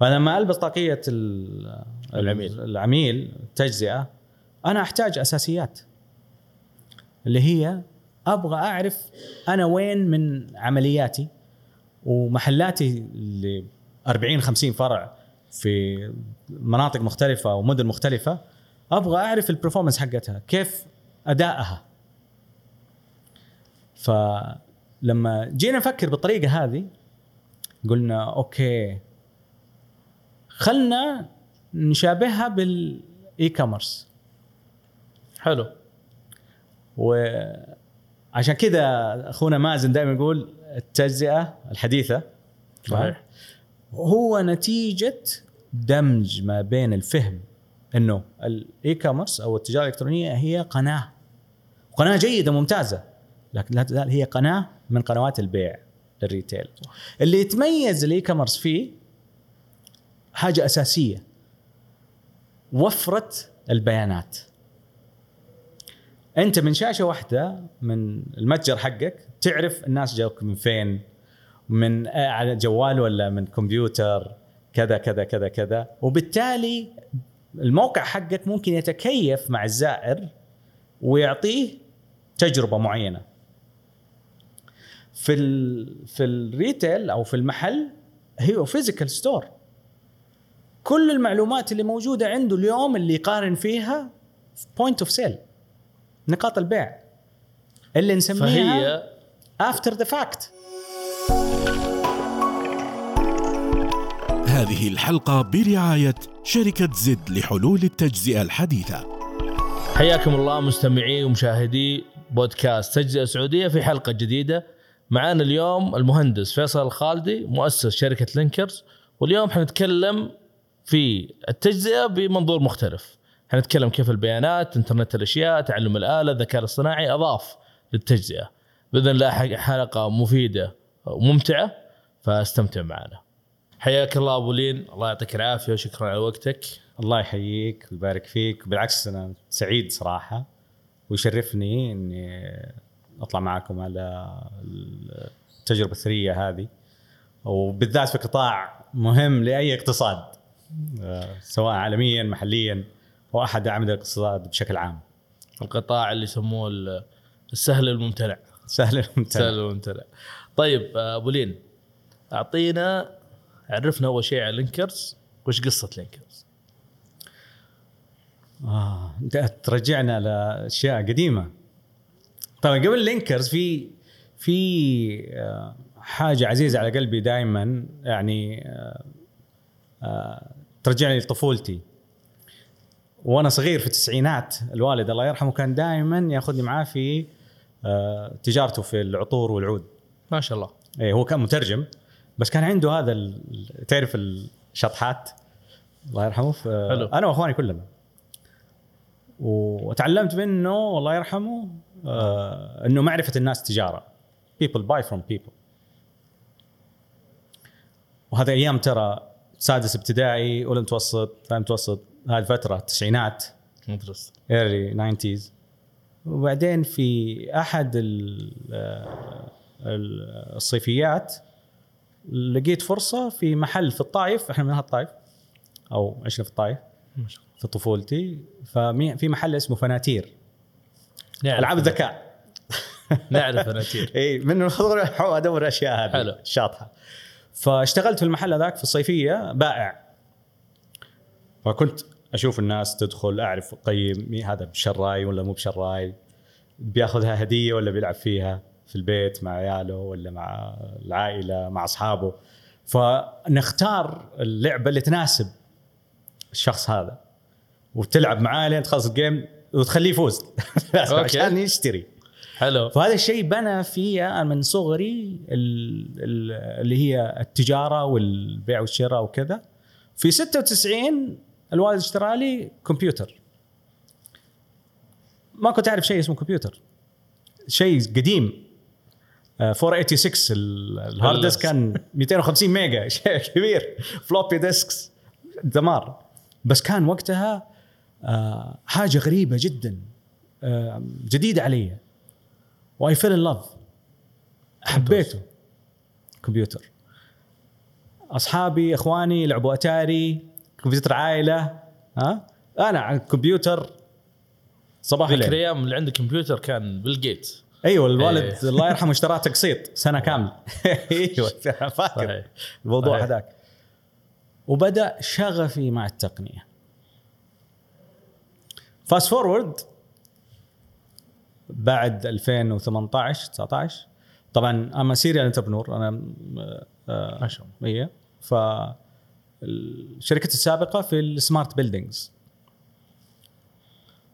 فلما ألبس طاقية ال- العميل. العميل التجزئة أنا أحتاج أساسيات اللي هي أبغى أعرف أنا وين من عملياتي ومحلاتي اللي 40 50 فرع في مناطق مختلفة ومدن مختلفة أبغى أعرف البرفورمانس حقتها كيف أدائها فلما جينا نفكر بالطريقة هذه قلنا okay خلنا نشابهها بال e-commerce حلو وعشان كذا أخونا مازن دائما يقول التجزئة الحديثة صحيح. هو نتيجة دمج ما بين الفهم إنه ال e-commerce أو التجارة الإلكترونية هي قناة. قناة جيدة ممتازة لكن لا تزال هي قناة من قنوات البيع لل retail. اللي يتميز ال e-commerce فيه حاجة أساسية. وفرة البيانات. أنت من شاشة واحدة من المتجر حقك تعرف الناس جاوك من فين من على جوال ولا من كمبيوتر كذا كذا كذا كذا. وبالتالي الموقع حقك ممكن يتكيف مع الزائر ويعطيه تجربة معينة. في في ال retail أو في المحل هي physical store كل المعلومات اللي موجودة عنده اليوم اللي يقارن فيها point of sale نقاط البيع. اللي نسميها فهي after the fact هذه الحلقة برعاية شركة زد لحلول التجزئة الحديثة. حياكم الله مستمعي ومشاهدي بودكاست تجزئة سعودية في حلقة جديدة. معانا اليوم المهندس فيصل الخالدي مؤسس شركة لينكرز. واليوم حنتكلم في التجزئة بمنظور مختلف. حنتكلم كيف البيانات انترنت الأشياء تعلم الآلة الذكاء الاصطناعي أضاف للتجزئة. بإذن الله حلقة مفيدة وممتعة فاستمتع معنا. حياك الله أبو لين. الله يعطيك العافية وشكرا على وقتك. الله يحييك ويبارك فيك. بالعكس أنا سعيد صراحة ويشرفني إني أطلع معكم على التجربة الثرية هذه. وبالذات في قطاع مهم لأي اقتصاد. سواء عالميا محليا أو أحد أعمدة الاقتصاد بشكل عام. القطاع اللي يسموه ال- السهل الممتنع. سهل الممتنع. الممتنع. طيب آه، أبو لين أعطينا عرفنا أول شيء على لينكرز. وش قصة لينكرز؟ آه أنت ترجعنا لأشياء قديمة. طبعا قبل لينكرز في في آه، حاجة عزيزة على قلبي دائما يعني آه، آه، ترجعني لطفولتي. وأنا صغير في التسعينات الوالد الله يرحمه كان دائما يأخذني معاه في آه، تجارته في العطور والعود. ما شاء الله. إيه هو كان مترجم بس كان عنده هذا تعرف الشطحات؟ الله يرحمه. حلو. أنا وأخواني كلنا. وتعلمت منه الله يرحمه آه إنه معرفة الناس تجارة. People buy from people. وهذا أيام ترى سادس ابتدائي أولى متوسط ثاني متوسط هذه الفترة التسعينات. مدرسة. Early 90s وبعدين في أحد ال- آه، ال- الصيفيات لقيت فرصة في محل في الطائف إحنا من أهل الطائف أو عشنا في الله. في طفولتي. فمي- في محل اسمه فناتير. ألعاب الذكاء. نعرف اناتير اي من أدور الاشياء هذه. حلو. الشاطحه فاشتغلت في المحل هذاك في الصيفية بائع. فكنت أشوف الناس تدخل أعرف اقيم مي هذا بشراي ولا مو بشراي بياخذها هدية ولا بيلعب فيها في البيت مع عياله ولا مع العائلة مع أصحابه. فنختار اللعبة اللي تناسب الشخص هذا. وتلعب معاه لين تخلص الجيم وتخليه يفوز. عشان يشتري. حلو. فهذا الشيء بنى في أنا من صغري ال- ال- اللي هي التجارة والبيع والشراء وكذا. في 96 الوالد اشترى لي كمبيوتر. ما كنت أعرف شيء اسمه كمبيوتر. شيء قديم. آه، 486 ال- ال hard disk كان 250 mega. شيء كبير. floppy disks دمار. بس كان وقتها آه، حاجة غريبة جدا آه، جديدة علي. و I fell in love حبيته. كمبيوتر أصحابي إخواني يلعبوا أتاري كمبيوتر عائلة ها؟ أنا على الكمبيوتر صباح ذيك الأيام اللي عنده كمبيوتر كان بيل جيتس. أيوه الوالد إيه. الله يرحمه اشتراه تقسيط سنة كاملة. أيوه. فاكر. الموضوع. هذاك. وبدأ شغفي مع التقنية. fast forward بعد 2018 19 طبعا أنا serial entrepreneur أنا آه، ما شاء الله. هي ف شركتي السابقة في ال smart buildings.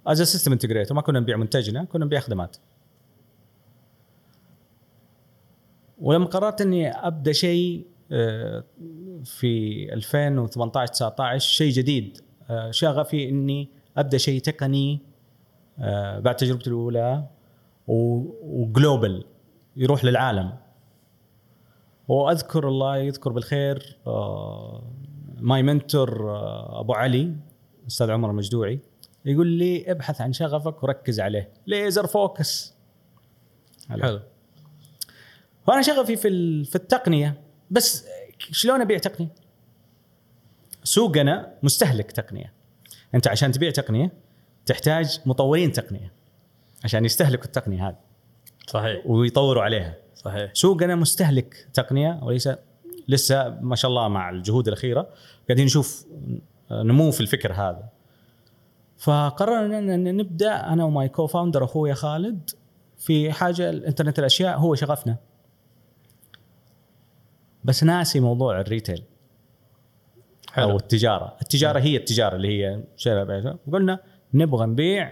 as system integrator ما كنا نبيع منتجنا كنا نبيع خدمات. ولما قررت إني أبدأ شيء آه، في 2018 19 شيء جديد. آه، شغفي إني أبدأ شيء تقني بعد تجربتي الأولى و global يروح للعالم. وأذكر الله يذكر بالخير آه، my mentor آه، أبو علي أستاذ عمر المجدوعي يقول لي ابحث عن شغفك وركز عليه. laser focus حلو. وأنا شغفي في في التقنية. بس شلون أبيع تقنية؟ سوقنا مستهلك تقنية. أنت عشان تبيع تقنية تحتاج مطورين تقنية عشان يستهلكوا التقنية هذه. صحيح. ويطوروا عليها. صحيح. سوقنا مستهلك تقنية وليس لسه ما شاء الله مع الجهود الأخيرة. قاعدين نشوف نمو في الفكر هذا. فقررنا أن نبدأ أنا و my co-founder أخويا خالد في حاجة الإنترنت الأشياء هو شغفنا. بس ناسي موضوع ال retail أو حلو التجارة، التجاره هي التجارة اللي هي وقلنا نبغى نبيع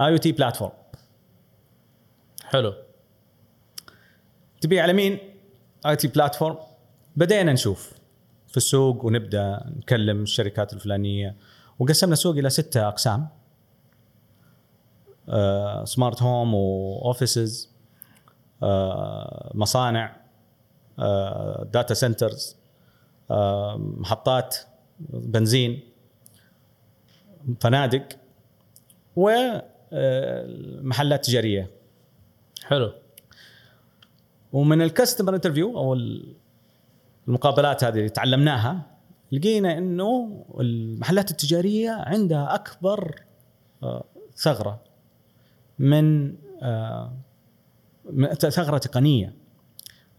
IoT platform حلو. تبيع على مين؟ IoT platform بدينا نشوف في السوق ونبدأ نكلم الشركات الفلانية. وقسمنا السوق إلى ستة أقسام. آه، smart home و offices آه، مصانع آه، data centers آه، محطات بنزين. فنادق ومحلات تجارية. حلو. ومن ال customer interview أو المقابلات هذه اللي تعلمناها لقينا إنه المحلات التجارية عندها أكبر آه، ثغرة من آه، ثغرة تقنية.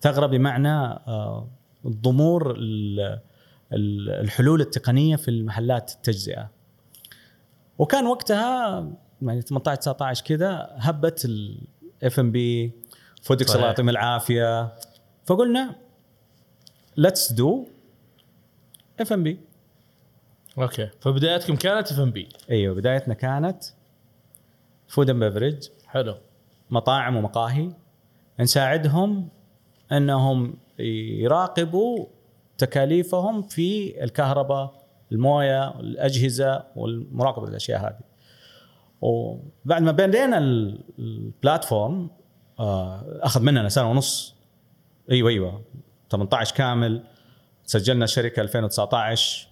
ثغرة بمعنى آه، ضمور ال- ال- الحلول التقنية في المحلات التجزئة. وكان وقتها يعني 18 19 كذا هبت الاف ام بي فودكس الله. يعطيهم العافية. فقلنا let's do F&B okay. فبدايتكم كانت اف ام بي إيوه بدايتنا كانت food and beverage حلو. مطاعم ومقاهي. نساعدهم إنهم يراقبوا تكاليفهم في الكهرباء المويه الاجهزه والمراقبة الاشياء هذه. وبعد ما بدينا ال- البلاتفورم آه، أخذ مننا سنة ونص. أيوه أيوه. 18 كامل. سجلنا الشركة 2019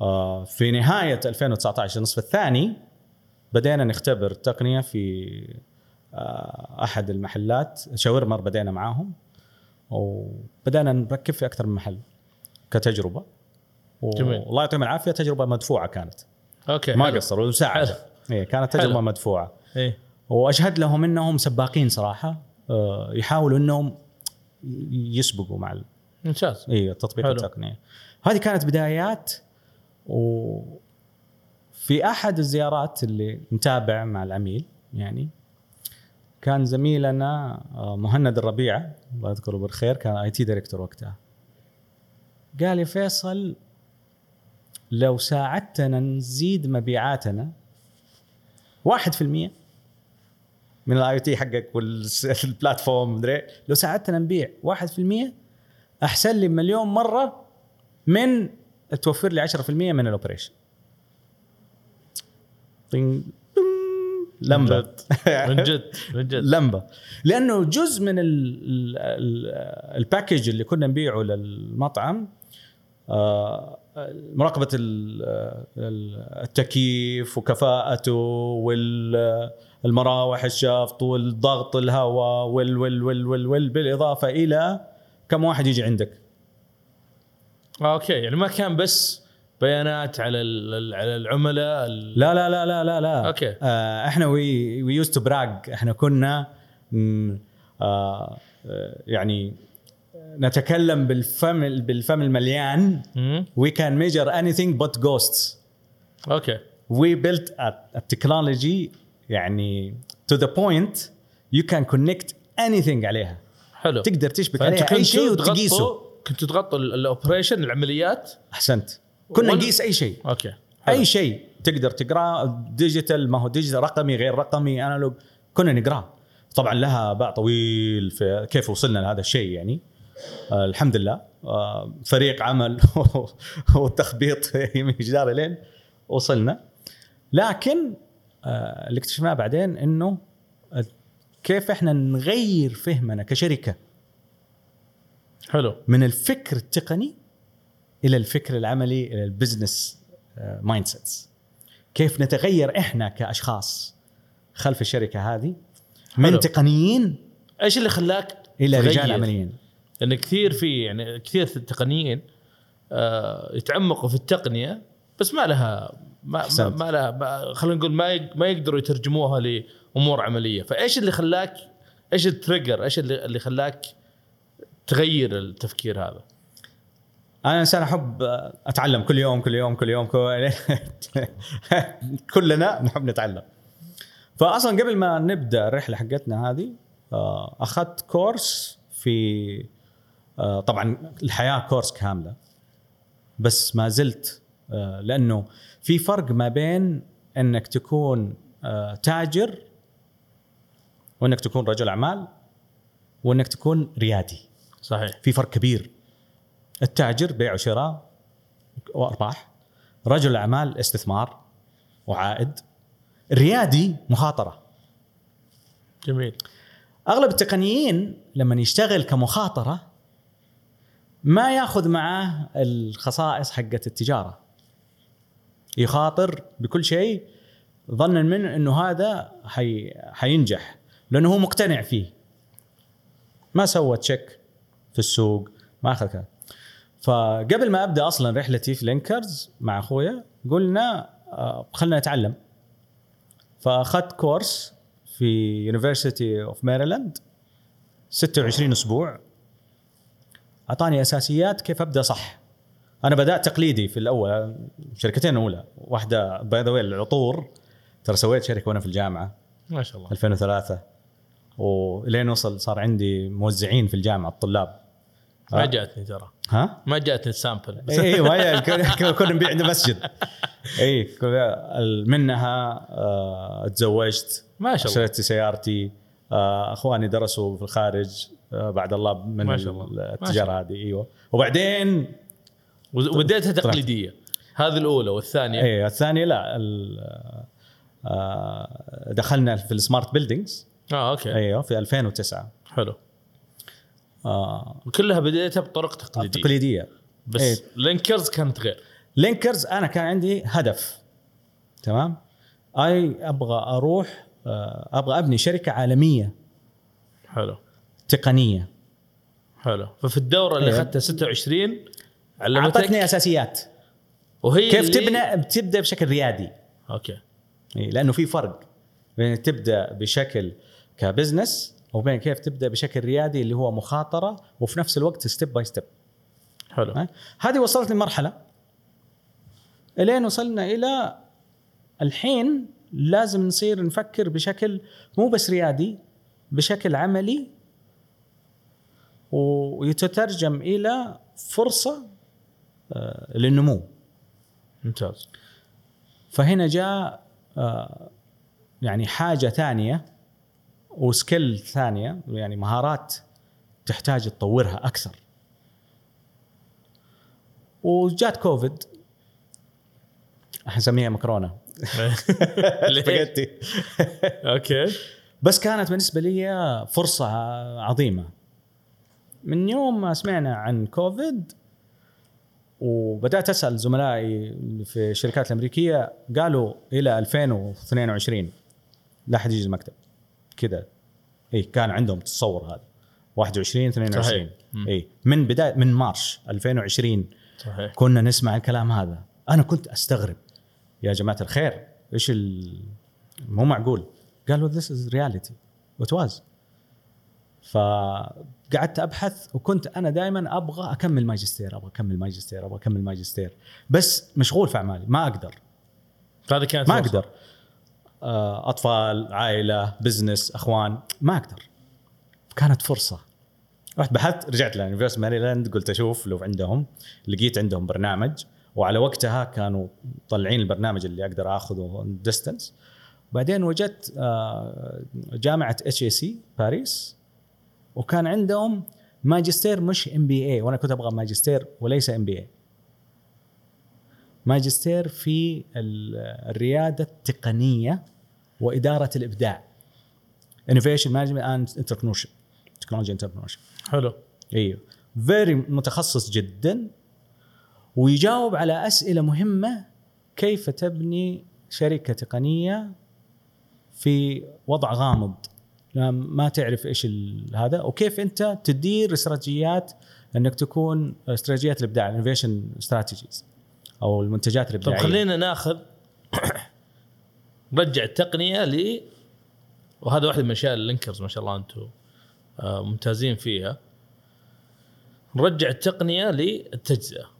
آه، في نهاية 2019 النصف الثاني بدينا نختبر التقنيه في آه، أحد المحلات. شاورما بدينا معاهم. وبدانا نركب في أكثر من محل كتجربة. جميل. والله يعطيهم العافية تجربة مدفوعة كانت okay ما. قصروا وساعدوا. إيه كانت تجربة حلو. مدفوعة إيه وأشهد لهم إنهم سباقين صراحة آه، يحاولوا إنهم يسبقوا مع ال- ممتاز اي التطبيق حلو. التقنية هذه كانت بدايات وفي أحد الزيارات اللي نتابع مع العميل يعني كان زميلنا آه، مهند الربيعه الله يذكره بالخير كان IT director وقتها قال يا فيصل لو ساعدتنا نزيد مبيعاتنا 1% من ال IT حقك وال platform مدري لو ساعدتنا نبيع 1% أحسن لي مليون مرة من توفر لي 10% من ال operation. طين. لمبة. من جد من جد. لمبة. لأنه جزء من ال- ال- ال- ال package اللي كنا نبيعه للمطعم آه، مراقبة ال- ال- التكييف وكفاءته والمراوح الشفط والضغط الهواء وال وال وال وال وال بالإضافة إلى كم واحد يجي عندك. okay يعني ما كان بس بيانات على على العملاء ال- لا لا لا لا لا لا. okay. آه إحنا we we used to brag إحنا كنا آه، يعني نتكلم بالفم بالفم المليان. مم. we can measure anything but ghosts. okay a, a technology يعني to the point you can connect anything عليها. حلو. تقدر تشبك عليها أي شيء وتقيسه. كنتوا تغطوا ال- ال operation العمليات؟ أحسنت. كنا نقيس أي شيء. okay حلو. اي شيء. تقدر تقراه digital ما هو digital رقمي غير رقمي analog كنا نقراه طبعا لها باع طويل في كيف وصلنا لهذا الشيء يعني. الحمد لله. آه فريق عمل وتخبيط يمين جدار لين وصلنا. لكن آه اللي اكتشفناه بعدين إنه آه، كيف إحنا نغير فهمنا كشركة حلو. من الفكر التقني إلى الفكر العملي إلى البزنس mindsets كيف نتغير إحنا كأشخاص خلف الشركة هذه من حلو. تقنيين إيش اللي خلاك إلى تغير؟ رجال عمليين؟ لأن كثير في يعني كثير التقنيين آه يتعمقوا في التقنية بس ما لها ما, أحسنت. ما لها ما خلينا نقول ما ما يقدروا يترجموها لأمور عملية. فإيش اللي خلاك إيش ال trigger؟ إيش اللي, اللي خلاك تغير التفكير هذا؟ أنا إنسان أحب أتعلم. كل يوم كل يوم كل يوم كل... كلنا نحب نتعلم. فاصلا قبل ما نبدأ الرحلة حقتنا هذه آه، أخذت كورس في طبعا الحياة كورس كاملة بس ما زلت آه، لأنه في فرق ما بين إنك تكون آه، تاجر وإنك تكون رجل أعمال وإنك تكون ريادي. صحيح. في فرق كبير. التاجر بيع وشراء وأرباح رجل الاعمال استثمار وعائد الريادي مخاطرة. جميل. أغلب التقنيين لما يشتغل كمخاطرة ما ياخذ معاه الخصائص حقت التجارة. يخاطر بكل شيء ظنا منه إنه هذا حي حينجح لأنه هو مقتنع فيه. ما سوى check في السوق ما أخذ كذا. فقبل ما أبدأ أصلا رحلتي في لينكرز مع أخويا قلنا آه، خلنا نتعلم. فأخذت كورس في University of Maryland 26 أسبوع. أعطاني أساسيات كيف أبدأ صح. أنا بدأت تقليدي في الأول شركتين أولى. واحدة by the العطور. ترى سويت شركة وأنا في الجامعة. ما شاء الله. 2003 وإلين وصل صار عندي موزعين في الجامعة الطلاب. ما. جاتني ترى. ها؟ ما جاتني ال sample. اي ما هي كنا- نبيع عند مسجد. اي منها آه، تزوجت ما شاء الله. اشتريت سيارتي آه، أخواني درسوا في الخارج. بعد الله من ما شاء الله. التجارة هذه. أيوه. وبعدين وبديتها تقليدية. هذه الأولى والثانية؟ اي الثانية لا آه، دخلنا في ال smart buildings. آه okay. إيوه في 2009 حلو. آه، وكلها بديتها بطرق تقليدية. تقليدية. بس إيه. لينكرز كانت غير. لينكرز أنا كان عندي هدف. تمام؟ أي أبغى أروح آه، أبغى أبني شركة عالمية. حلو. تقنية. حلو. ففي الدورة اللي. أخذتها 26 علمتك؟ أعطتني أساسيات. وهي كيف تبنى؟ تبدا بشكل ريادي. okay. لأنه في فرق بين تبدأ بشكل ك business وبين كيف تبدأ بشكل ريادي اللي هو مخاطرة وفي نفس الوقت step by step حلو؟ هذه وصلت لمرحلة إلين وصلنا إلى الحين لازم نصير نفكر بشكل مو بس ريادي بشكل عملي ويتترجم إلى فرصة آه، للنمو. ممتاز. فهنا جاء آه، يعني حاجة ثانية وسكيل ثانية يعني مهارات تحتاج تطورها أكثر. وجات كوفيد. حنسميها مكرونة؟ سباجيتي. okay. بس كانت بالنسبة لي فرصة عظيمة. من يوم ما سمعنا عن كوفيد وبدأت أسأل زملائي في الشركات الأمريكية قالوا إلى 2022 لا حد يجي المكتب. كذا اي كان عندهم تصور هذا. 21 22 صحيح. مم. اي من بداية من March 2020 صحيح. كنا نسمع الكلام هذا. أنا كنت أستغرب. يا جماعة الخير إيش. مو معقول. قالوا this is reality. It was. فقعدت أبحث وكنت أنا دائما أبغى أكمل ماجستير أبغى أكمل ماجستير أبغى أكمل ماجستير. بس مشغول في أعمالي ما أقدر. فهذه كانت ما. أقدر. آه، أطفال عائلة بزنس أخوان ما أقدر. كانت فرصة. رحت بحثت رجعت ل University of Maryland قلت أشوف لو عندهم. لقيت عندهم برنامج وعلى وقتها كانوا طلعين البرنامج اللي أقدر آخذه distance بعدين وجدت آه، جامعة HEC Paris وكان عندهم ماجستير مش MBA وأنا كنت أبغى ماجستير وليس ام بي اي ماجستير في ال- الريادة التقنية وإدارة الإبداع. innovation management and entrepreneurship technology entrepreneurship حلو. إيوه. very متخصص جدا ويجاوب على أسئلة مهمة كيف تبني شركة تقنية في وضع غامض؟ ما تعرف إيش هذا. وكيف أنت تدير استراتيجيات أنك تكون استراتيجيات الإبداع innovation strategies أو المنتجات طب الإبداعية. خلينا ناخذ نرجع التقنية ل وهذا واحدة من أشياء اللينكرز ما شاء الله أنتم آه، ممتازين فيها. نرجع التقنية للتجزئه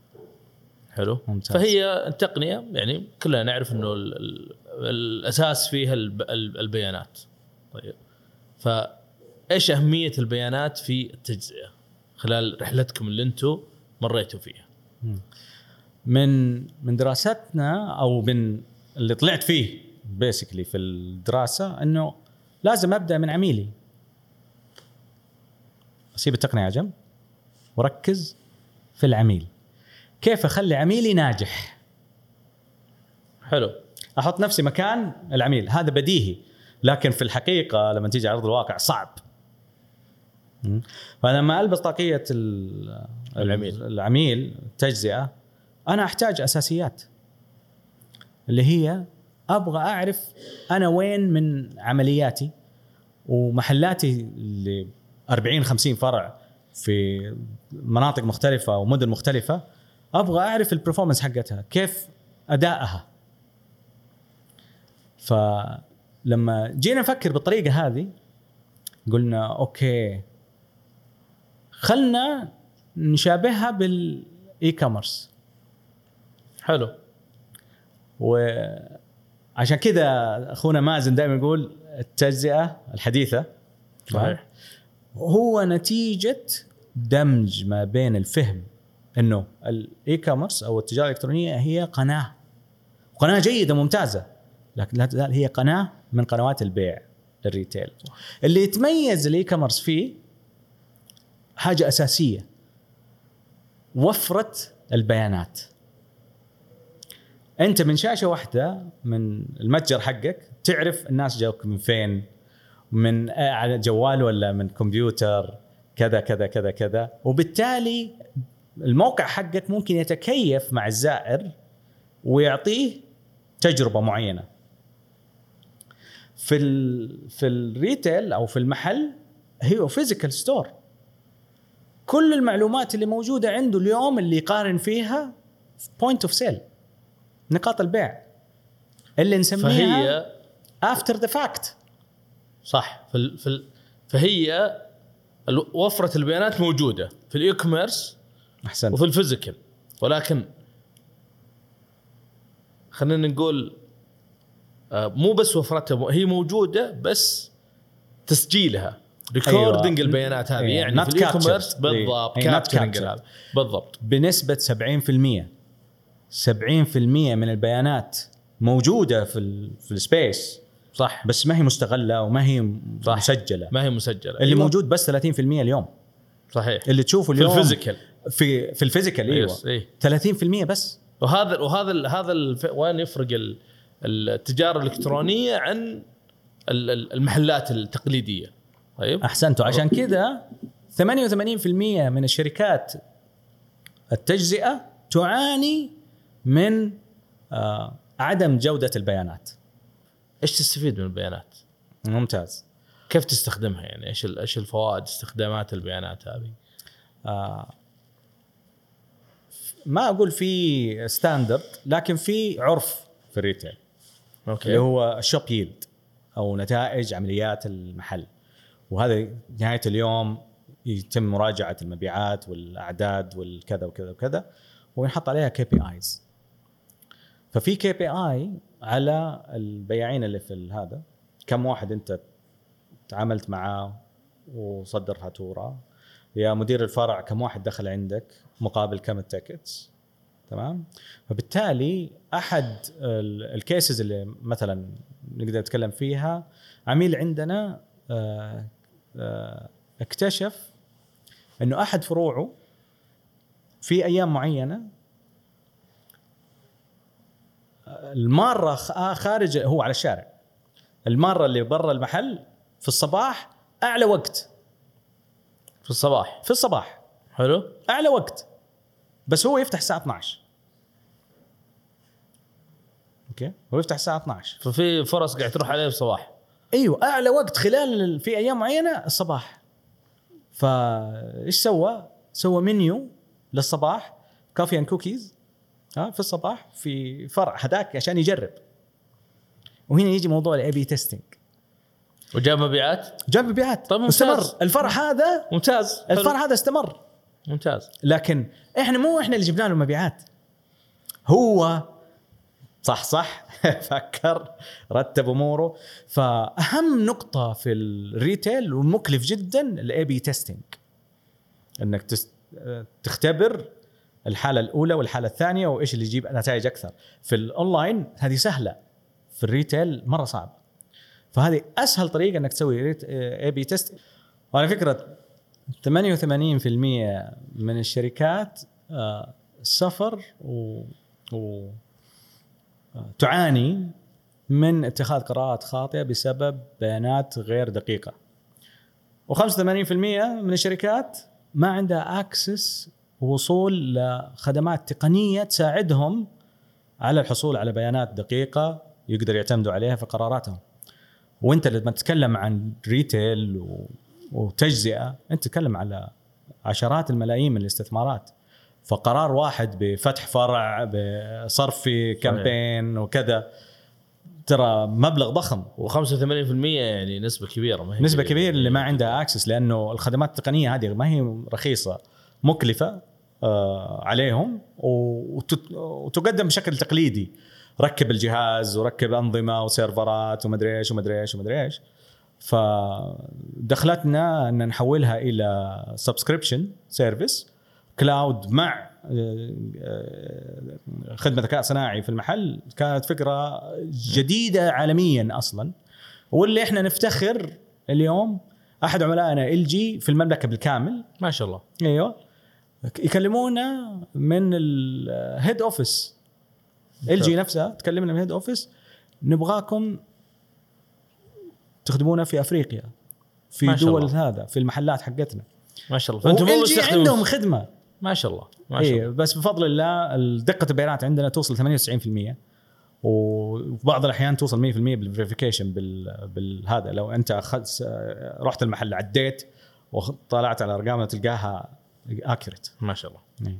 حلو؟ ممتاز. فهي التقنية يعني كلنا نعرف إنه ال ال الأساس فيها الب ال- البيانات. طيب. فايش اهمية البيانات في التجزئة خلال رحلتكم اللي أنتم مريتوا فيها؟ من من دراستنا أو من اللي طلعت فيه بيسكلي في الدراسة إنه لازم أبدأ من عميلي. أسيب التقنية على جنب وركز في العميل. كيف أخلي عميلي ناجح؟ حلو. أحط نفسي مكان العميل. هذا بديهي. لكن في الحقيقة لما تيجي على أرض الواقع صعب? فلما ألبس طاقية ال- العميل. العميل التجزئه أنا أحتاج أساسيات اللي هي أبغى أعرف أنا وين من عملياتي ومحلاتي اللي 40 50 فرع في مناطق مختلفة ومدن مختلفة أبغى أعرف البرفورمانس حقتها كيف أدائها فلما جينا نفكر بالطريقة هذه قلنا okay خلنا نشابهها بال e-commerce حلو وعشان كذا أخونا مازن دائما يقول التجزئة الحديثة صحيح. هو نتيجة دمج ما بين الفهم إنه ال e-commerce أو التجارة الإلكترونية هي قناة. قناة جيدة ممتازة. لكن لا تزال هي قناة من قنوات البيع ال retail. اللي يتميز ال e-commerce فيه حاجة أساسية وفرة البيانات. أنت من شاشة واحدة من المتجر حقك تعرف الناس جاوك من فين من على جوال ولا من كمبيوتر كذا كذا كذا كذا. وبالتالي الموقع حقك ممكن يتكيف مع الزائر ويعطيه تجربة معينة. في ال في ال retail أو في المحل هي physical store كل المعلومات اللي موجودة عنده اليوم اللي يقارن فيها point of sale نقاط البيع. اللي نسميها فهي after the fact صح. في ال- في ال- فهي وفرة البيانات موجودة في ال e-commerce أحسنت. وفي ال physical ولكن خلينا نقول مو بس وفرتها هي موجودة بس تسجيلها recording أيوة. البيانات هذه إيه، يعني في ال e-commerce captured. بالضبط. هذا بالضبط بنسبة 70% 70% من البيانات موجودة في في ال space صح بس ما هي مستغلة وما هي صح. مسجلة ما هي مسجلة اللي أيوة. موجود بس 30% اليوم صحيح اللي تشوفه في اليوم ال physical في في ال physical أيوه إيه. 30% بس وهذا وهذا هذا الف... وين يفرق ال- التجارة الإلكترونية عن ال- ال- المحلات التقليدية. طيب؟ أحسنتوا. عشان كذا 88% من الشركات التجزئة تعاني من آه عدم جودة البيانات. إيش تستفيد من البيانات؟ ممتاز. كيف تستخدمها يعني؟ إيش إيش الفوائد استخدامات البيانات هذه؟ آه، ما أقول في standard لكن في عرف في ال retail okay. اللي هو ال shop yield أو نتائج عمليات المحل. وهذا نهاية اليوم يتم مراجعة المبيعات والأعداد والكذا وكذا وكذا وينحط عليها KPIs ففي KPI على البياعين اللي في هذا. كم واحد أنت تعاملت معاه وصدر فاتوره يا مدير الفرع كم واحد دخل عندك مقابل كم ال tickets. تمام؟ فبالتالي أحد ال- cases اللي مثلا نقدر نتكلم فيها عميل عندنا آه، آه، اكتشف إنه أحد فروعه في أيام معينة المارة آه، خارج هو على الشارع. المارة اللي برا المحل في الصباح أعلى وقت. في الصباح. في الصباح. حلو. أعلى وقت. بس هو يفتح الساعة 12 أوكي؟ هو يفتح الساعة 12 ففي فرص قاعد تروح عليه في الصباح أيوه أعلى وقت خلال ال- في أيام معينة الصباح. فايش سوى؟ سوى منيو للصباح coffee and cookies ها في الصباح في فرع هذاك عشان يجرب. وهنا يجي موضوع ال A/B testing وجاب مبيعات؟ جاب مبيعات. طيب ممتاز. واستمر الفرع هذا ممتاز. الفرع هذا استمر. ممتاز. لكن إحنا مو إحنا اللي جبنا له مبيعات هو صح صح فكر رتب أموره. فأهم نقطة في ال retail ومكلف جدا ال A/B testing إنك. تختبر الحالة الأولى والحالة الثانية وإيش اللي يجيب نتائج أكثر. في الأونلاين هذه سهلة في ال retail مرة صعب. فهذه أسهل طريقة إنك تسوي A/B test وعلى فكرة 88% من الشركات آه، suffer و, و آه، تعاني من اتخاذ قرارات خاطئة بسبب بيانات غير دقيقة. و85% من الشركات ما عندها access وصول لخدمات تقنية تساعدهم على الحصول على بيانات دقيقة يقدر يعتمدوا عليها في قراراتهم. وانت لما تتكلم عن retail و... وتجزئة. أنت تتكلم على عشرات الملايين من الاستثمارات. فقرار واحد بفتح فرع بصرف في campaign وكذا ترى مبلغ ضخم. و85% يعني نسبة كبيرة ما هي نسبة كبيرة. اللي ما عندها access لأنه الخدمات التقنية هذه ما هي رخيصة مكلفة آه عليهم وتقدم بشكل تقليدي. ركب الجهاز وركب أنظمة وسيرفرات ومدري إيش ومدري إيش ومدري إيش. فدخلتنا أن نحولها إلى subscription service cloud مع آه، آه، خدمة ذكاء صناعي في المحل. كانت فكرة جديدة عالميا أصلا. واللي إحنا نفتخر اليوم أحد عملائنا LG في المملكة بالكامل. ما شاء الله. أيوه. يكلمونا من ال head office LG نفسها تكلمنا من ال head office نبغاكم تخدمونا في أفريقيا في ما شاء دول الله. هذا في المحلات حقتنا. ما شاء الله. فأنتم مو عندهم خدمة. ما شاء الله. ما شاء اي الله. بس بفضل الله دقه البيانات عندنا توصل 98% وفي بعض الأحيان توصل 100% بال verification بال بالهذا لو أنت أخذت رحت المحل عديت وطلعت على ارقامها تلقاها accurate ما شاء الله.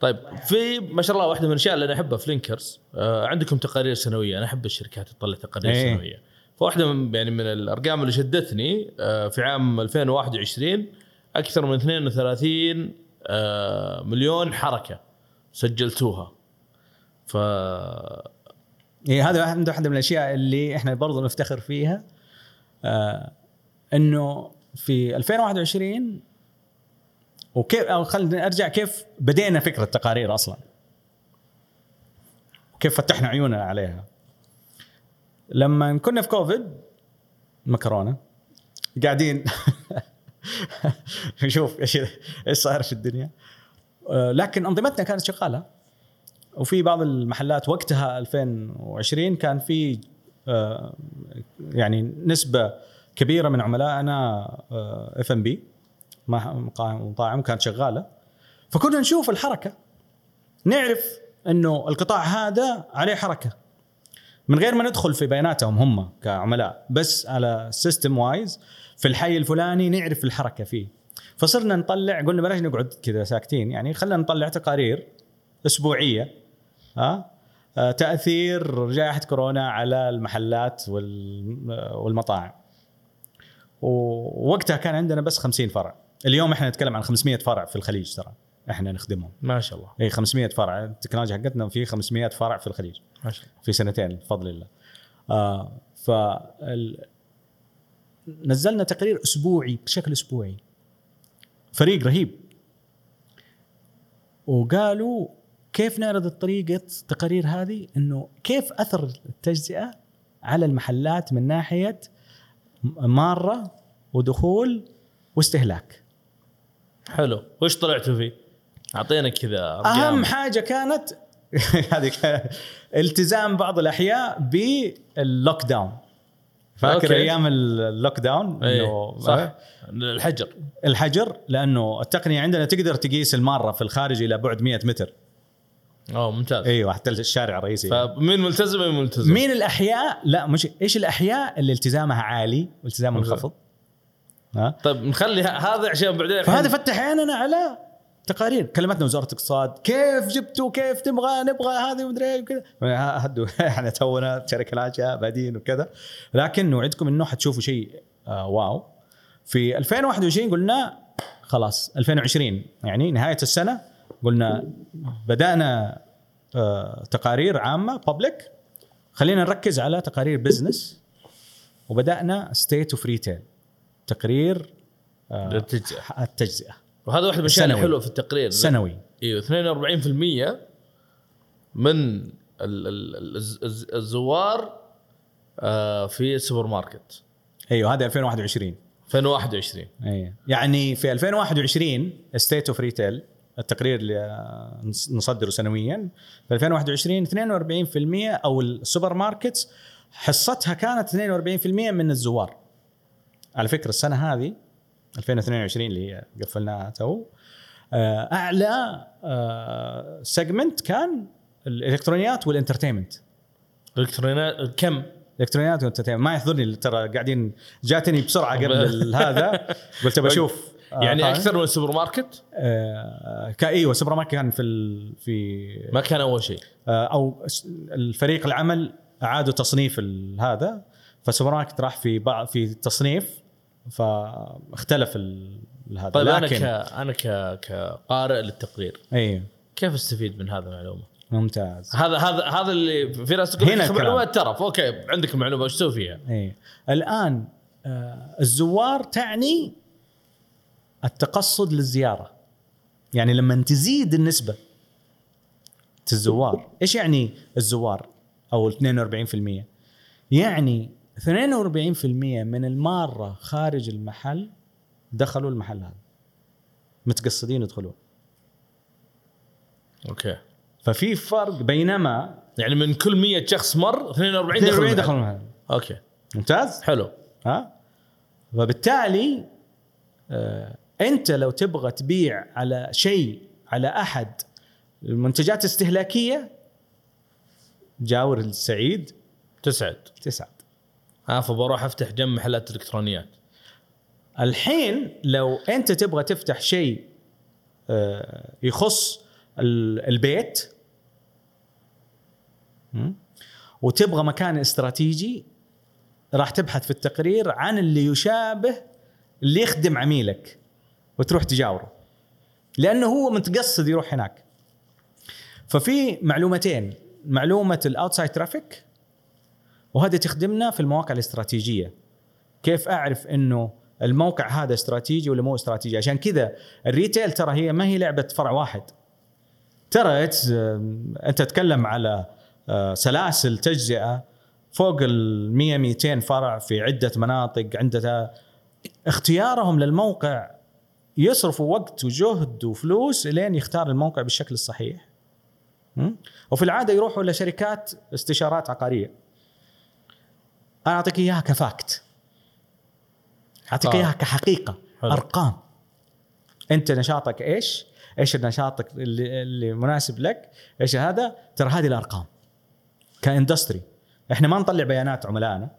طيب في ما شاء الله واحدة من الأشياء اللي أنا أحبها في لينكرز آه عندكم تقارير سنوية. أنا أحب الشركات تطلع تقارير إيه. سنوية. فواحدة من يعني من الأرقام اللي شدتني آه في عام 2021 أكثر من 32 آه مليون حركة سجلتوها. ف إيه هذا واحد واحدة من الأشياء اللي إحنا برضو نفتخر فيها آه إنه في 2021 وكيف أو خلينا ارجع كيف بدينا فكرة التقارير أصلا. كيف فتحنا عيوننا عليها. لما كنا في كوفيد ما كورونا قاعدين. نشوف إيش إيش صاير في الدنيا. آه، لكن أنظمتنا كانت شغالة. وفي بعض المحلات وقتها 2020 كان في آه، يعني نسبة كبيرة من عملائنا اف ام بي مطاعم كانت شغالة. فكنا نشوف الحركة. نعرف إنه القطاع هذا عليه حركة. من غير ما ندخل في بياناتهم هم كعملاء بس على system wise في الحي الفلاني نعرف الحركة فيه. فصرنا نطلع قلنا بلاش نقعد كذا ساكتين يعني خلينا نطلع تقارير أسبوعية ها آه، تأثير جائحه كورونا على المحلات وال- والمطاعم. ووقتها كان عندنا بس 50 فرع. اليوم إحنا نتكلم عن 500 فرع في الخليج ترى. إحنا نخدمهم. ما شاء الله. اي 500 فرع. التكنولوجيا حقتنا في 500 فرع في الخليج. ما شاء الله. في سنتين بفضل الله. آه ف ال- نزلنا تقرير أسبوعي بشكل أسبوعي. فريق رهيب. وقالوا كيف نعرض طريقه التقارير هذه؟ إنه كيف أثر التجزئة على المحلات من ناحية مارة ودخول واستهلاك. حلو. وش طلعتوا فيه؟ أعطينا كذا. أهم حاجة كانت هذه التزام بعض الأحياء بال lockdown فاكر okay. أيام ال lockdown إيه صح. الحجر. الحجر لأنه التقنية عندنا تقدر تقيس المارة في الخارج إلى بعد 100 متر. أوه ممتاز. أيوه حتى الشارع الرئيسي. فمين ملتزم مين ملتزم؟ مين الأحياء؟ لا مش إيش الأحياء اللي التزامها عالي والتزامها. منخفض ها؟ طيب نخلي هذا عشان بعدين فهذا فتح عيننا على تقارير كلمتنا وزارة الاقتصاد كيف جبتوا كيف تبغى نبغى هذه ومدري إيه وكذا. هدوا. إحنا تونا شركة ناشئه بادين وكذا. لكن نوعدكم إنه حتشوفوا شيء آه واو. في 2021 قلنا خلاص 2020 يعني نهاية السنة قلنا بدأنا آه تقارير عامة public خلينا نركز على تقارير business وبدأنا State of Retail تقرير آه. التجزئة. وهذا واحد من الأشياء. الحلوه في التقرير. سنوي. إيوه 42% من ال- ال- الز- الز- الزوار آه، في السوبر ماركت أيوه هذا 2021 2021 أيوه. يعني في 2021 State of Retail التقرير اللي نص- نصدره سنويا. في 2021 42% أو ال supermarkets حصتها كانت 42% من الزوار. على فكرة السنة هذه 2022 اللي هي قفلناها تو. آه، أعلى segment كان الإلكترونيات وال entertainment. الالكترونيات كم؟ إلكترونيات وال entertainment. ما يحضرني ترى قاعدين جاتني بسرعة قبل هذا. قلت بشوف آه، يعني طيب. أكثر من السوبر ماركت؟ آه إيوه سوبر ماركت كان في ال في ما كان أول شيء. آه أو الفريق العمل أعادوا تصنيف هذا. فالسوبر ماركت راح في بعض في تصنيف فاختلف ال- هذا طيب أنا لكن ك أنا ك كقارئ للتقرير أيوه كيف استفيد من هذه المعلومة؟ ممتاز. هذا هذا هذا اللي في ناس تقول هنا. معلومات ترى أوكي عندك المعلومه إيش تسوي فيها؟ إيه. الآن آه الزوار تعني التقصد للزيارة. يعني لما تزيد النسبة الزوار إيش يعني الزوار؟ أو ال 42% يعني 42% من المارة خارج المحل دخلوا المحل هذا. متقصدين يدخلون. okay. ففي فرق بينما يعني من كل 100 شخص مر 42 42 دخلوا دخلوا المحل. المحل. okay. ممتاز؟ حلو. ها؟ وبالتالي آه أنت لو تبغى تبيع على شيء على أحد المنتجات الاستهلاكيه جاور السعيد. تسعد. تسعد. ها فبروح أفتح جنب محلات إلكترونيات الحين لو أنت تبغى تفتح شيء آه، يخص ال- البيت? وتبغى مكان استراتيجي راح تبحث في التقرير عن اللي يشابه اللي يخدم عميلك وتروح تجاوره لأنه هو متقصد يروح هناك ففي معلومتين معلومة ال outside traffic وهذه تخدمنا في المواقع الاستراتيجية. كيف أعرف إنه الموقع هذا استراتيجي ولا مو استراتيجي؟ عشان كذا ال retail ترى هي ما هي لعبة فرع واحد. ترى it's- أنت تتكلم على آه، سلاسل تجزئة فوق ال 100 200 فرع في عدة مناطق عندها اختيارهم للموقع يصرفوا وقت وجهد وفلوس لين يختار الموقع بالشكل الصحيح? وفي العادة يروحوا لشركات استشارات عقارية. أنا أعطيك إياها كفاكت أعطيك آه. إياها كحقيقة حلو. أرقام أنت نشاطك إيش؟ إيش نشاطك اللي, اللي مناسب لك؟ إيش هذا؟ ترى هذه الأرقام كإندستري إحنا ما نطلع بيانات عملائنا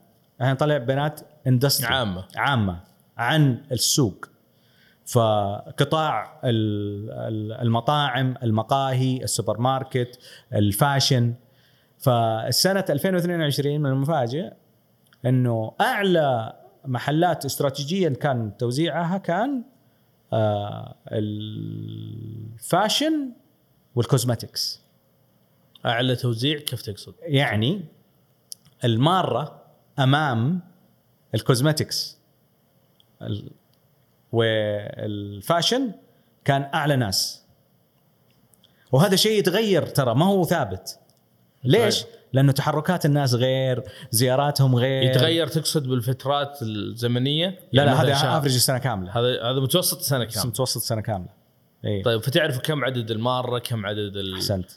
إحنا نطلع بيانات industry عامة. عامة عن السوق فقطاع ال- ال- المطاعم المقاهي السوبر ماركت ال fashion فالسنة 2022 من المفاجئ انه اعلى محلات استراتيجيا كان توزيعها كان آه ال fashion وال cosmetics اعلى توزيع كيف تقصد؟ يعني المارة امام ال cosmetics ال- وال fashion كان اعلى ناس. وهذا شيء يتغير ترى ما هو ثابت. ليش؟ لأنه تحركات الناس غير زياراتهم غير. يتغير تقصد بالفترات الزمنية؟ لا يعني لا هذا. افرج السنة كاملة. هذا هذا متوسط سنة بس كامله متوسط سنة كاملة. اي طيب فتعرف كم عدد المارة كم عدد ال... أحسنت.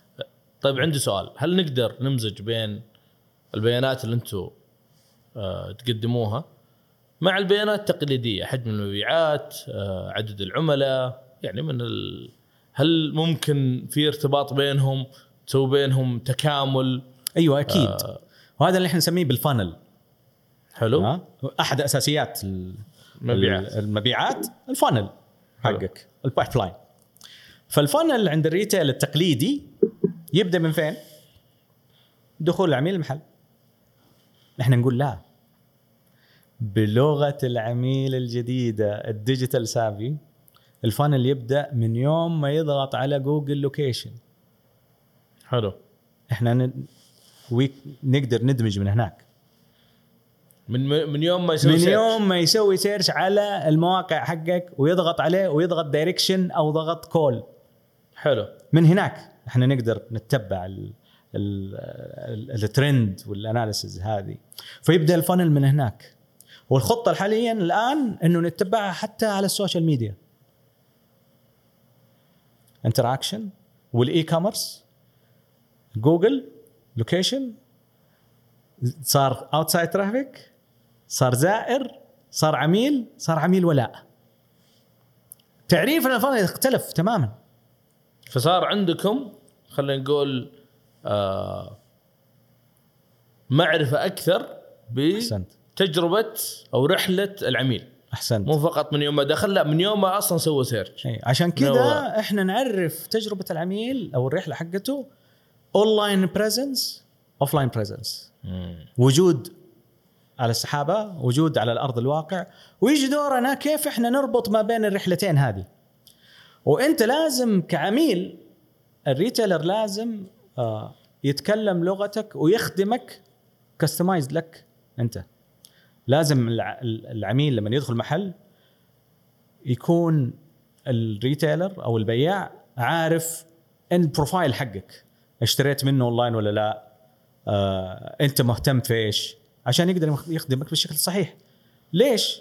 طيب عندي سؤال. هل نقدر نمزج بين البيانات اللي أنتم آه تقدموها مع البيانات التقليدية؟ حجم المبيعات آه عدد العملاء؟ يعني من ال... هل ممكن في ارتباط بينهم تسوي بينهم تكامل؟ أيوه أكيد آه. وهذا اللي إحنا نسميه بالفانل حلو؟ أحد أساسيات ال- مبيعات. المبيعات ال funnel. حقك ال pipeline فال funnel عند ال retail التقليدي يبدأ من فين؟ دخول العميل المحل إحنا نقول لا بلغة العميل الجديدة ال digital savvy ال funnel يبدأ من يوم ما يضغط على جوجل location حلو إحنا ن... وي... نقدر ندمج من هناك. من من يوم ما يسوي من search. يوم ما يسوي search على المواقع حقك ويضغط عليه ويضغط direction أو ضغط call حلو. من هناك إحنا نقدر نتبع ال ال ال ال trend وال analysis هذه. فيبدأ ال funnel من هناك. والخطة حاليا الآن إنه نتبعها حتى على ال social media interaction وال e-commerce جوجل location صار outside traffic صار زائر صار عميل صار عميل ولاء. تعريفنا ال funnel اختلف تماما. فصار عندكم خلينا نقول آه معرفة أكثر بتجربة أو رحلة العميل. أحسنت. مو فقط من يوم ما دخل لا من يوم ما أصلا سوى search إيه، عشان كذا إحنا نعرف تجربة العميل أو الرحلة حقته online presence offline presence وجود على السحابة وجود على الأرض الواقع. ويجي دورنا كيف إحنا نربط ما بين الرحلتين هذه. وإنت لازم كعميل ال retailer لازم آه يتكلم لغتك ويخدمك customized لك أنت. لازم الع- العميل لما يدخل محل يكون ال retailer أو البياع عارف ال profile حقك. اشتريت منه اونلاين ولا لا؟ آه، انت مهتم في إيش؟ عشان يقدر يخدمك بالشكل الصحيح. ليش؟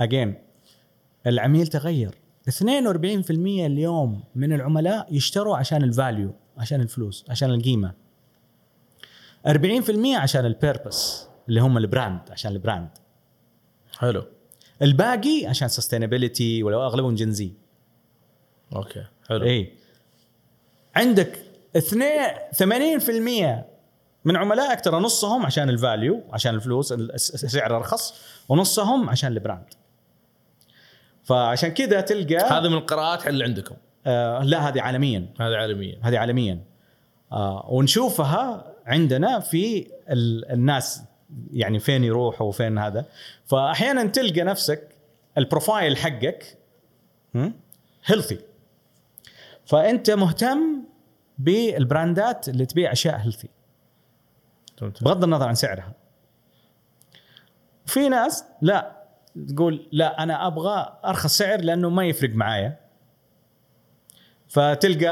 again العميل تغير. 42% اليوم من العملاء يشتروا عشان ال value عشان الفلوس عشان القيمة. 40% عشان ال purpose اللي هم ال brand عشان ال brand حلو. الباقي عشان sustainability ولو أغلبهم Gen Z okay حلو. اي عندك اثنين 80% من عملائك ترى نصهم عشان ال value عشان الفلوس السعر أرخص ونصهم عشان ال brand. فعشان كذا تلقى هذا من القراءات اللي عندكم. آه لا هذه عالميا. هذا عالميا. هذه عالميا. آه ونشوفها عندنا في ال- الناس يعني فين يروحوا وفين هذا. فاحيانا تلقى نفسك ال profile حقك healthy فأنت مهتم بالبراندات اللي تبيع أشياء healthy بغض النظر عن سعرها. في ناس لا تقول لا أنا أبغى أرخص سعر لأنه ما يفرق معايا. فتلقى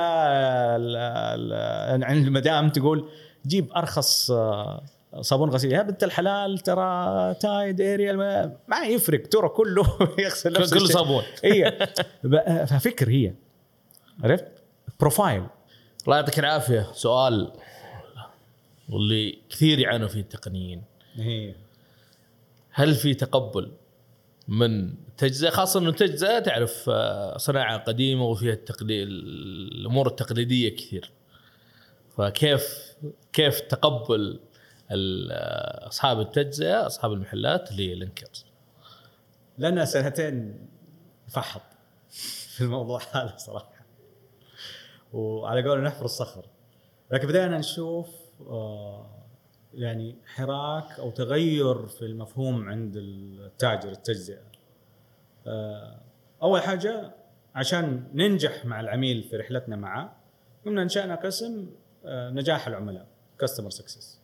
عند المدام تقول جيب أرخص آه، صابون غسيل. يا بنت الحلال ترى تايد اريال ما, ما يفرق. ترى كله يغسل نفس كله. صابون. اي ففكر هي. عرفت؟ profile الله يعطيك العافية. سؤال واللي كثير يعانوا فيه التقنيين. هل في تقبل من تجزئة؟ خاصة إنه التجزئه تعرف آه، صناعة قديمة وفيها التقليد الأمور التقليدية كثير. فكيف كيف تقبل آه، أصحاب التجزئة أصحاب المحلات للينكرز لنا سنتين نفحط في الموضوع هذا صراحة. وعلى قول نحفر الصخر. لكن بدأنا نشوف آه، يعني حراك أو تغير في المفهوم عند التاجر التجزئة. آه، أول حاجة عشان ننجح مع العميل في رحلتنا معه قمنا انشانا قسم آه، نجاح العملاء customer success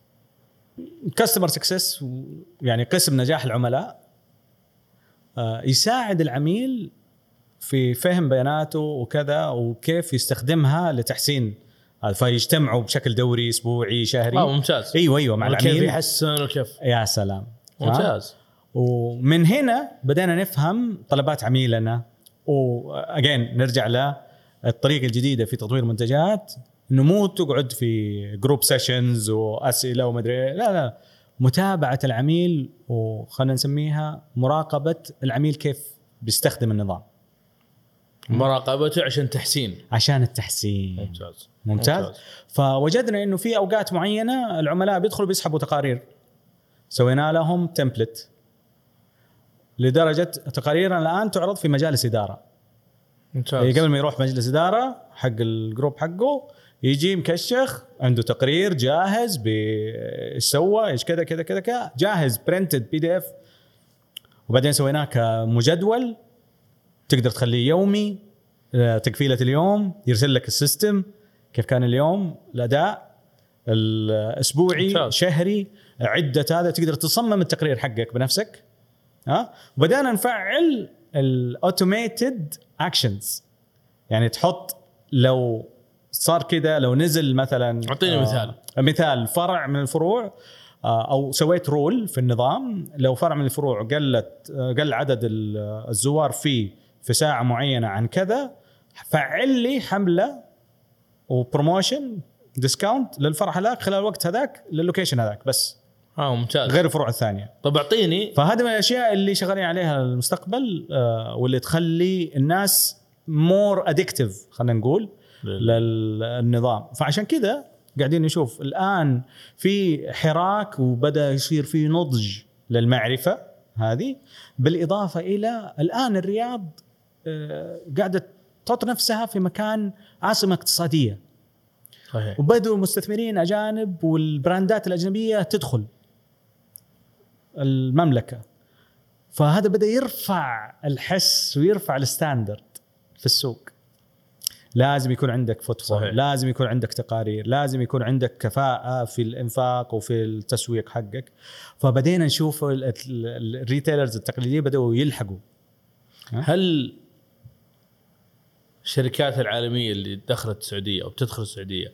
customer success يعني قسم نجاح العملاء يساعد العميل في فهم بياناته وكذا وكيف يستخدمها لتحسين فيجتمعوا بشكل دوري أسبوعي شهري. آه ممتاز. أيوه أيوه مع كيف العميل يحسن وكيف؟ يا سلام. ممتاز. ومن هنا بدأنا نفهم طلبات عميلنا. و again نرجع للطريقه الجديدة في تطوير المنتجات. انه مو تقعد في group sessions وأسئلة ومدري لا لا متابعة العميل وخلينا نسميها مراقبة العميل كيف بيستخدم النظام. مراقبته عشان تحسين. عشان التحسين. ممتاز. ممتاز, ممتاز. فوجدنا إنه في أوقات معينة العملاء بيدخلوا بيسحبوا تقارير. سوينا لهم template لدرجة تقاريرنا الآن تعرض في مجالس إدارة. ممتاز. يعني قبل ما يروح مجلس إدارة حق ال group حقه يجي مكشخ عنده تقرير جاهز بايش سوى إيش كذا كذا كذا كذا جاهز printed PDF وبعدين سويناه كمجدول. تقدر تخليه يومي آه، تكفيله اليوم يرسل لك ال system كيف كان اليوم الأداء الأسبوعي ممتاز. شهري عدة هذا تقدر تصمم التقرير حقك بنفسك ها وبدانا نفعل ال automated actions يعني تحط لو صار كذا لو نزل مثلا أعطيني مثال. مثال فرع من الفروع آه، أو سويت rule في النظام لو فرع من الفروع قلت آه، قل عدد ال- الزوار فيه في ساعة معينة عن كذا فعل لي حملة و promotion discount للفرع هذاك خلال الوقت هذاك للوكيشن هذاك بس. آه ممتاز. غير الفروع الثانية. طب أعطيني فهذه من الأشياء اللي شغالين عليها المستقبل آه، واللي تخلي الناس more addictive خلينا نقول للنظام. فعشان كذا قاعدين نشوف الآن في حراك وبدأ يصير في نضج للمعرفة هذه بالإضافة إلى الآن الرياض قاعدة تحط نفسها في مكان عاصمة اقتصادية. صحيح. وبدوا المستثمرين أجانب والبراندات الأجنبية تدخل المملكة. فهذا بدأ يرفع الحس ويرفع ال standard في السوق. لازم يكون عندك footfall. لازم يكون عندك تقارير لازم يكون عندك كفاءة في الإنفاق وفي التسويق حقك. فبدينا نشوف ال- ال- الريتيلرز التقليدية بدأوا يلحقوا. هل الشركات العالمية اللي دخلت السعودية أو بتدخل السعودية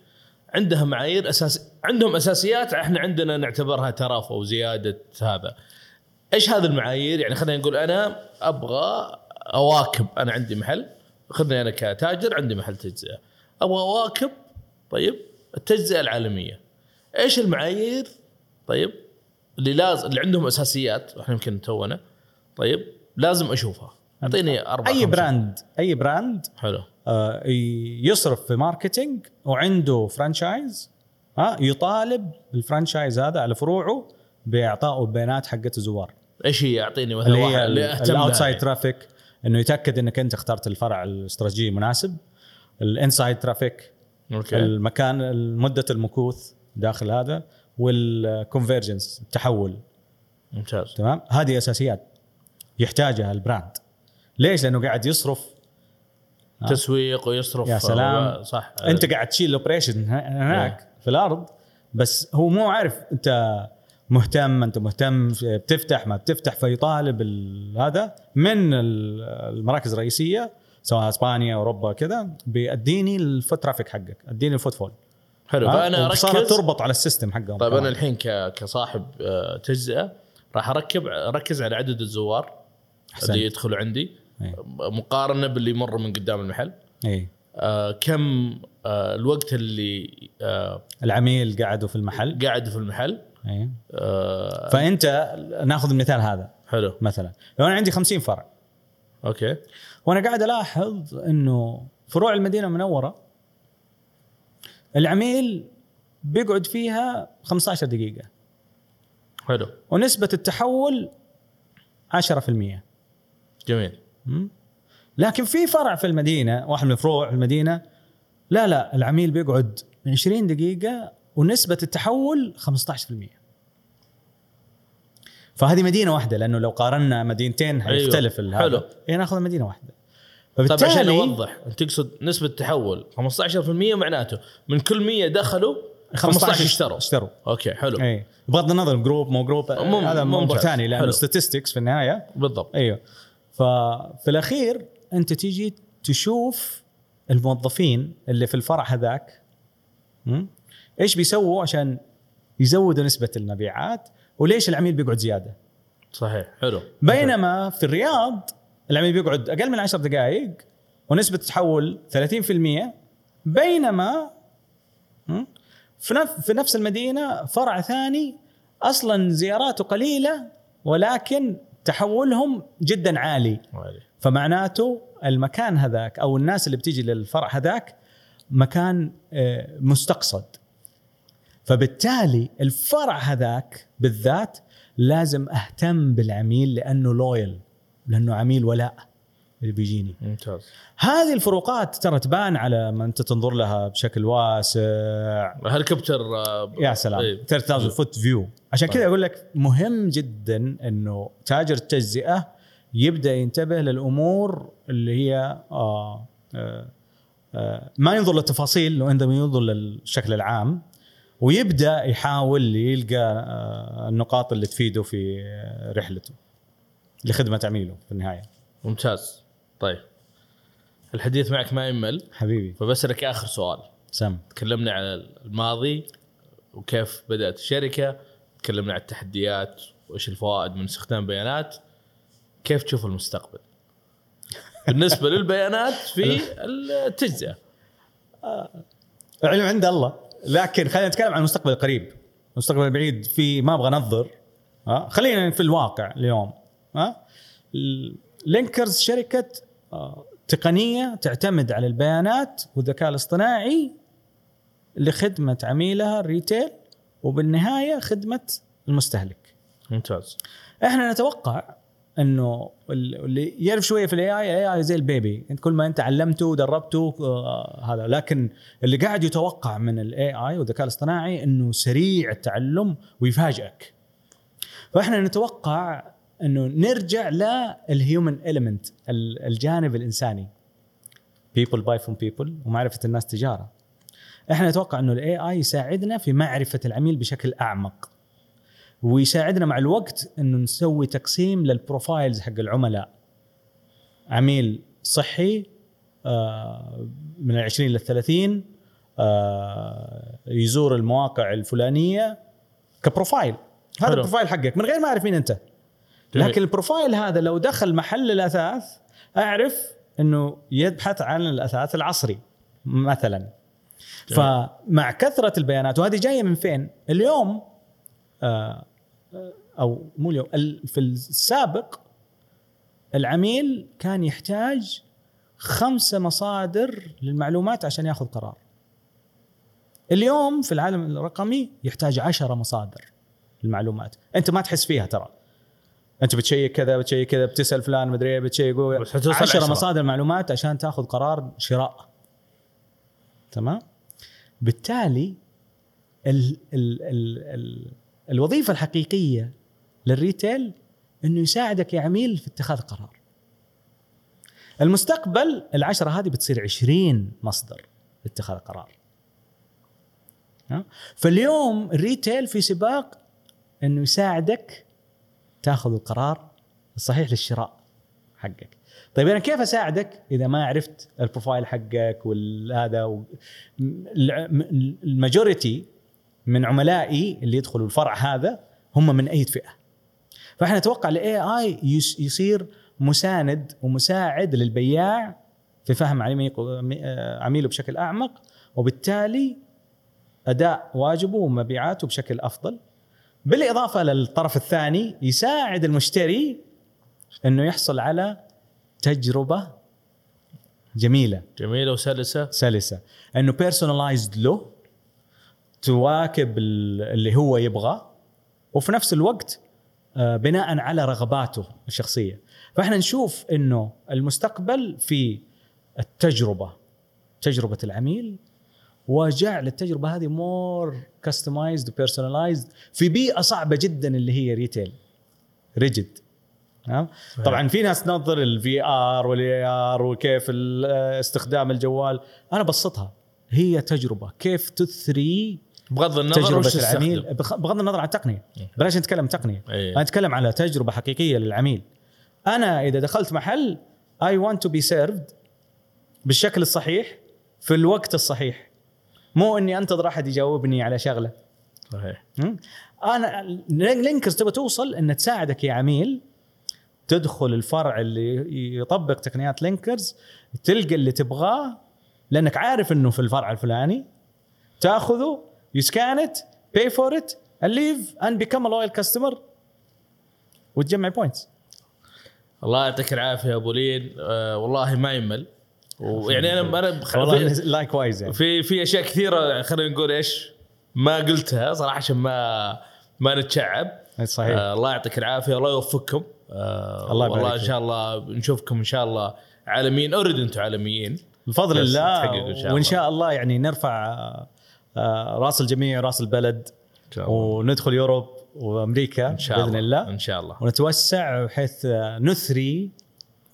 عندها معايير أساس عندهم أساسيات إحنا عندنا نعتبرها ترف أو زيادة هذا. إيش هذه المعايير؟ يعني خلينا نقول أنا أبغى أواكب أنا عندي محل خذني أنا كتاجر عندي محل تجزئة. أبغى أواكب طيب التجزئة العالمية. إيش المعايير؟ طيب اللي لازم اللي عندهم أساسيات إحنا يمكن تونا طيب لازم أشوفها. أعطيني أربع أي خمسة. براند أي براند حلو. آه، يصرف في marketing وعنده franchise ها يطالب ال franchise هذا على فروعه بإعطائه البيانات حقت الزوار. إيش هي؟ أعطيني مثلا اللي هي أهتم ال outside traffic إنه يتأكد إنك أنت اخترت الفرع الاستراتيجي المناسب. ال inside traffic. Okay. المكان مده المكوث داخل هذا وال conversion التحول. ممتاز. تمام؟ هذه أساسيات يحتاجها ال brand ليش؟ لأنه قاعد يصرف. تسويق ويصرف يا سلام. آه، صح. أنت قاعد تشيل ال operation هناك في الأرض بس هو مو عارف أنت مهتم أنت مهتم بتفتح ما بتفتح فيطالب ال- هذا من ال- المراكز الرئيسية سواء إسبانيا أوروبا كذا بيديني ال foot traffic حقك أديني ال footfall حلو فأنا صارت أركز. تربط على ال system حقهم. طيب أنا. الحين كصاحب آه، تجزئة راح أركب أركز على عدد الزوار. اللي يدخلوا عندي. إيه. مقارنة باللي يمر من قدام المحل. اي آه، كم آه، الوقت اللي آه، العميل قعدوا في المحل؟ قاعد في المحل. اي آه، فأنت ناخذ المثال هذا. حلو. مثلا لو أنا عندي 50 فرع. أوكي. وأنا قاعد ألاحظ إنه فروع المدينة المنوره العميل بيقعد فيها 15 دقيقة. حلو. ونسبة التحول 10% جميل? لكن في فرع في المدينة واحد من الفروع في المدينة لا لا العميل بيقعد 20 دقيقة ونسبة التحول 15% فهذه مدينة واحدة لأنه لو قارنا مدينتين حيختلف أيوه. حلو. إيه نأخذ مدينة واحدة. طيب عشان فبالتالي نوضح انت تقصد نسبة تحول 15% معناته من كل 100 دخلوا 15 اشتروا. اشتروا. Okay حلو. اي بغض النظر group مو group هذا موضوع. ثاني لأنه. Statistics في النهاية. بالضبط. أيوه. ففي الأخير أنت تيجي تشوف الموظفين اللي في الفرع هذاك? إيش بيسووا عشان يزودوا نسبة المبيعات وليش العميل بيقعد زيادة؟ صحيح حلو. بينما في الرياض العميل بيقعد أقل من 10 دقائق ونسبة التحول 30% بينما في نفس المدينة فرع ثاني أصلا زياراته قليلة ولكن تحولهم جدا عالي. عالي. فمعناته المكان هذاك أو الناس اللي بتيجي للفرع هذاك مكان آه، مستقصد. فبالتالي الفرع هذاك بالذات لازم أهتم بالعميل لأنه loyal لأنه عميل ولاء. اللي بيجيني. ممتاز. هذه الفروقات ترى تبان على ما أنت تنظر لها بشكل واسع. هليكوبتر آه، يا سلام. إيه. 3000 foot view. عشان كذا أقول لك مهم جدا إنه تاجر التجزئة يبدأ ينتبه للأمور اللي هي آه آه آه ما ينظر للتفاصيل وعندما ينظر للشكل العام ويبدأ يحاول يلقى آه النقاط اللي تفيده في آه، رحلته لخدمة عميله في النهاية. ممتاز. طيب. الحديث معك ما يمل. حبيبي. فبسألك آخر سؤال. سم. تكلمنا على الماضي وكيف بدأت الشركة. تكلمنا عن التحديات وإيش الفوائد من استخدام البيانات كيف تشوف المستقبل؟ بالنسبة للبيانات في التجزئة. العلم عند الله. لكن خلينا نتكلم عن المستقبل القريب. المستقبل البعيد في ما أبغى أنظر. ها؟ خلينا في الواقع اليوم. ها؟ لينكرز شركة تقنية تعتمد على البيانات والذكاء الاصطناعي لخدمة عميلها ال retail وبالنهاية خدمة المستهلك. ممتاز. إحنا نتوقع انه ال- اللي يعرف شوية في ال AI ال AI زي ال baby. انت كل ما انت علمته ودربته آه، هذا. لكن اللي قاعد يتوقع من ال AI والذكاء الاصطناعي انه سريع التعلم ويفاجئك. فاحنا نتوقع إنه نرجع لل human element الجانب الإنساني. People buy from people ومعرفة الناس تجارة. إحنا نتوقع إنه ال AI يساعدنا في معرفة العميل بشكل أعمق. ويساعدنا مع الوقت إنه نسوي تقسيم لل profiles حق العملاء. عميل صحي آه، من ال 20 لل 30 آه، يزور المواقع الفلانية ك profile. هذا. ال profile حقك من غير ما اعرف مين أنت. لكن ال profile هذا لو دخل محل الأثاث أعرف إنه يبحث عن الأثاث العصري مثلا. فمع كثرة البيانات وهذه جاية من فين؟ اليوم آه، أو مو اليوم ال- في السابق العميل كان يحتاج خمسة مصادر للمعلومات عشان يأخذ قرار. اليوم في العالم الرقمي يحتاج عشرة مصادر للمعلومات. أنت ما تحس فيها ترى. انت بتشيك كذا بتشيك كذا بتسأل فلان مدري إيه بتشيك بس حتوصل عشرة عشرة. مصادر معلومات عشان تاخذ قرار شراء تمام بالتالي ال ال ال ال الوظيفة الحقيقية لل retail إنه يساعدك يا عميل في اتخاذ قرار المستقبل العشرة هذه بتصير عشرين مصدر لاتخاذ قرار؟ فاليوم ال retail في سباق إنه يساعدك تاخذ القرار الصحيح للشراء حقك. طيب أنا كيف أساعدك إذا ما عرفت ال profile حقك والهذا و... ال majority من عملائي اللي يدخلوا الفرع هذا هم من أي فئة؟ فإحنا نتوقع ال AI يصير مساند ومساعد للبياع في فهم آه، عميله بشكل أعمق وبالتالي أداء واجبه ومبيعاته بشكل أفضل. بالإضافة للطرف الثاني يساعد المشتري إنه يحصل على تجربة جميلة. جميلة وسلسة. سلسة. إنه بيرسونلايزد له تواكب ال- اللي هو يبغاه وفي نفس الوقت آه، بناء على رغباته الشخصية. فإحنا نشوف إنه المستقبل في التجربة تجربة العميل وجعل التجربه هذه more customized personalized في بيئة صعبة جدا اللي هي retail rigid تمام طبعا في ناس تنظر ال VR وال AR وكيف استخدام الجوال. أنا بسطها. هي تجربة. كيف تثري بغض النظر تستخدم. العميل؟ بخ- بغض النظر عن التقنية. بلاش نتكلم تقنية. إيه. أنا أتكلم على تجربة حقيقية للعميل. أنا إذا دخلت محل I want to be served بالشكل الصحيح في الوقت الصحيح. مو إني أنتظر أحد يجاوبني على شغلة. صحيح? أنا لينكرز تبغى توصل إن تساعدك يا عميل تدخل الفرع اللي يطبق تقنيات لينكرز تلقى اللي تبغاه لأنك عارف إنه في الفرع الفلاني تأخذه ي scan it pay for it leave and become loyal customer وتجمع points الله يعطيك العافية يا أبو لين. آه والله ما يمل. ويعني أنا أنا والله likewise يعني. في في أشياء كثيرة خلينا نقول إيش ما قلتها صراحة عشان ما ما نتشعب. صحيح. آه الله يعطيك العافية الله يوفقكم. آه الله يبارك والله إن. شاء الله نشوفكم إن شاء الله عالميين. already أنتم عالميين. بفضل الله إن شاء وإن الله. شاء الله يعني نرفع آه، رأس الجميع رأس البلد إن شاء الله. وندخل Europe وأمريكا إن شاء بإذن الله. إن شاء الله. ونتوسع بحيث نثري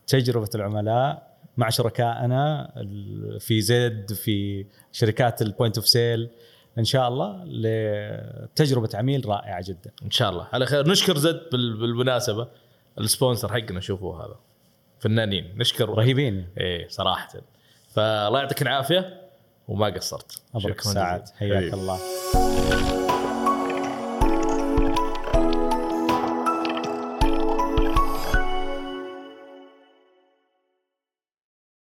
تجربة العملاء مع شركائنا في زد في شركات ال point of sale إن شاء الله لتجربة عميل رائعة جدا. إن شاء الله. على خير. نشكر زد بال- بالمناسبة. ال sponsor حقنا شوفوا هذا. فنانين. نشكر. رهيبين. إيه صراحة. فالله يعطيك العافية وما قصرت. أبرك جزيلاً. حياك. الله.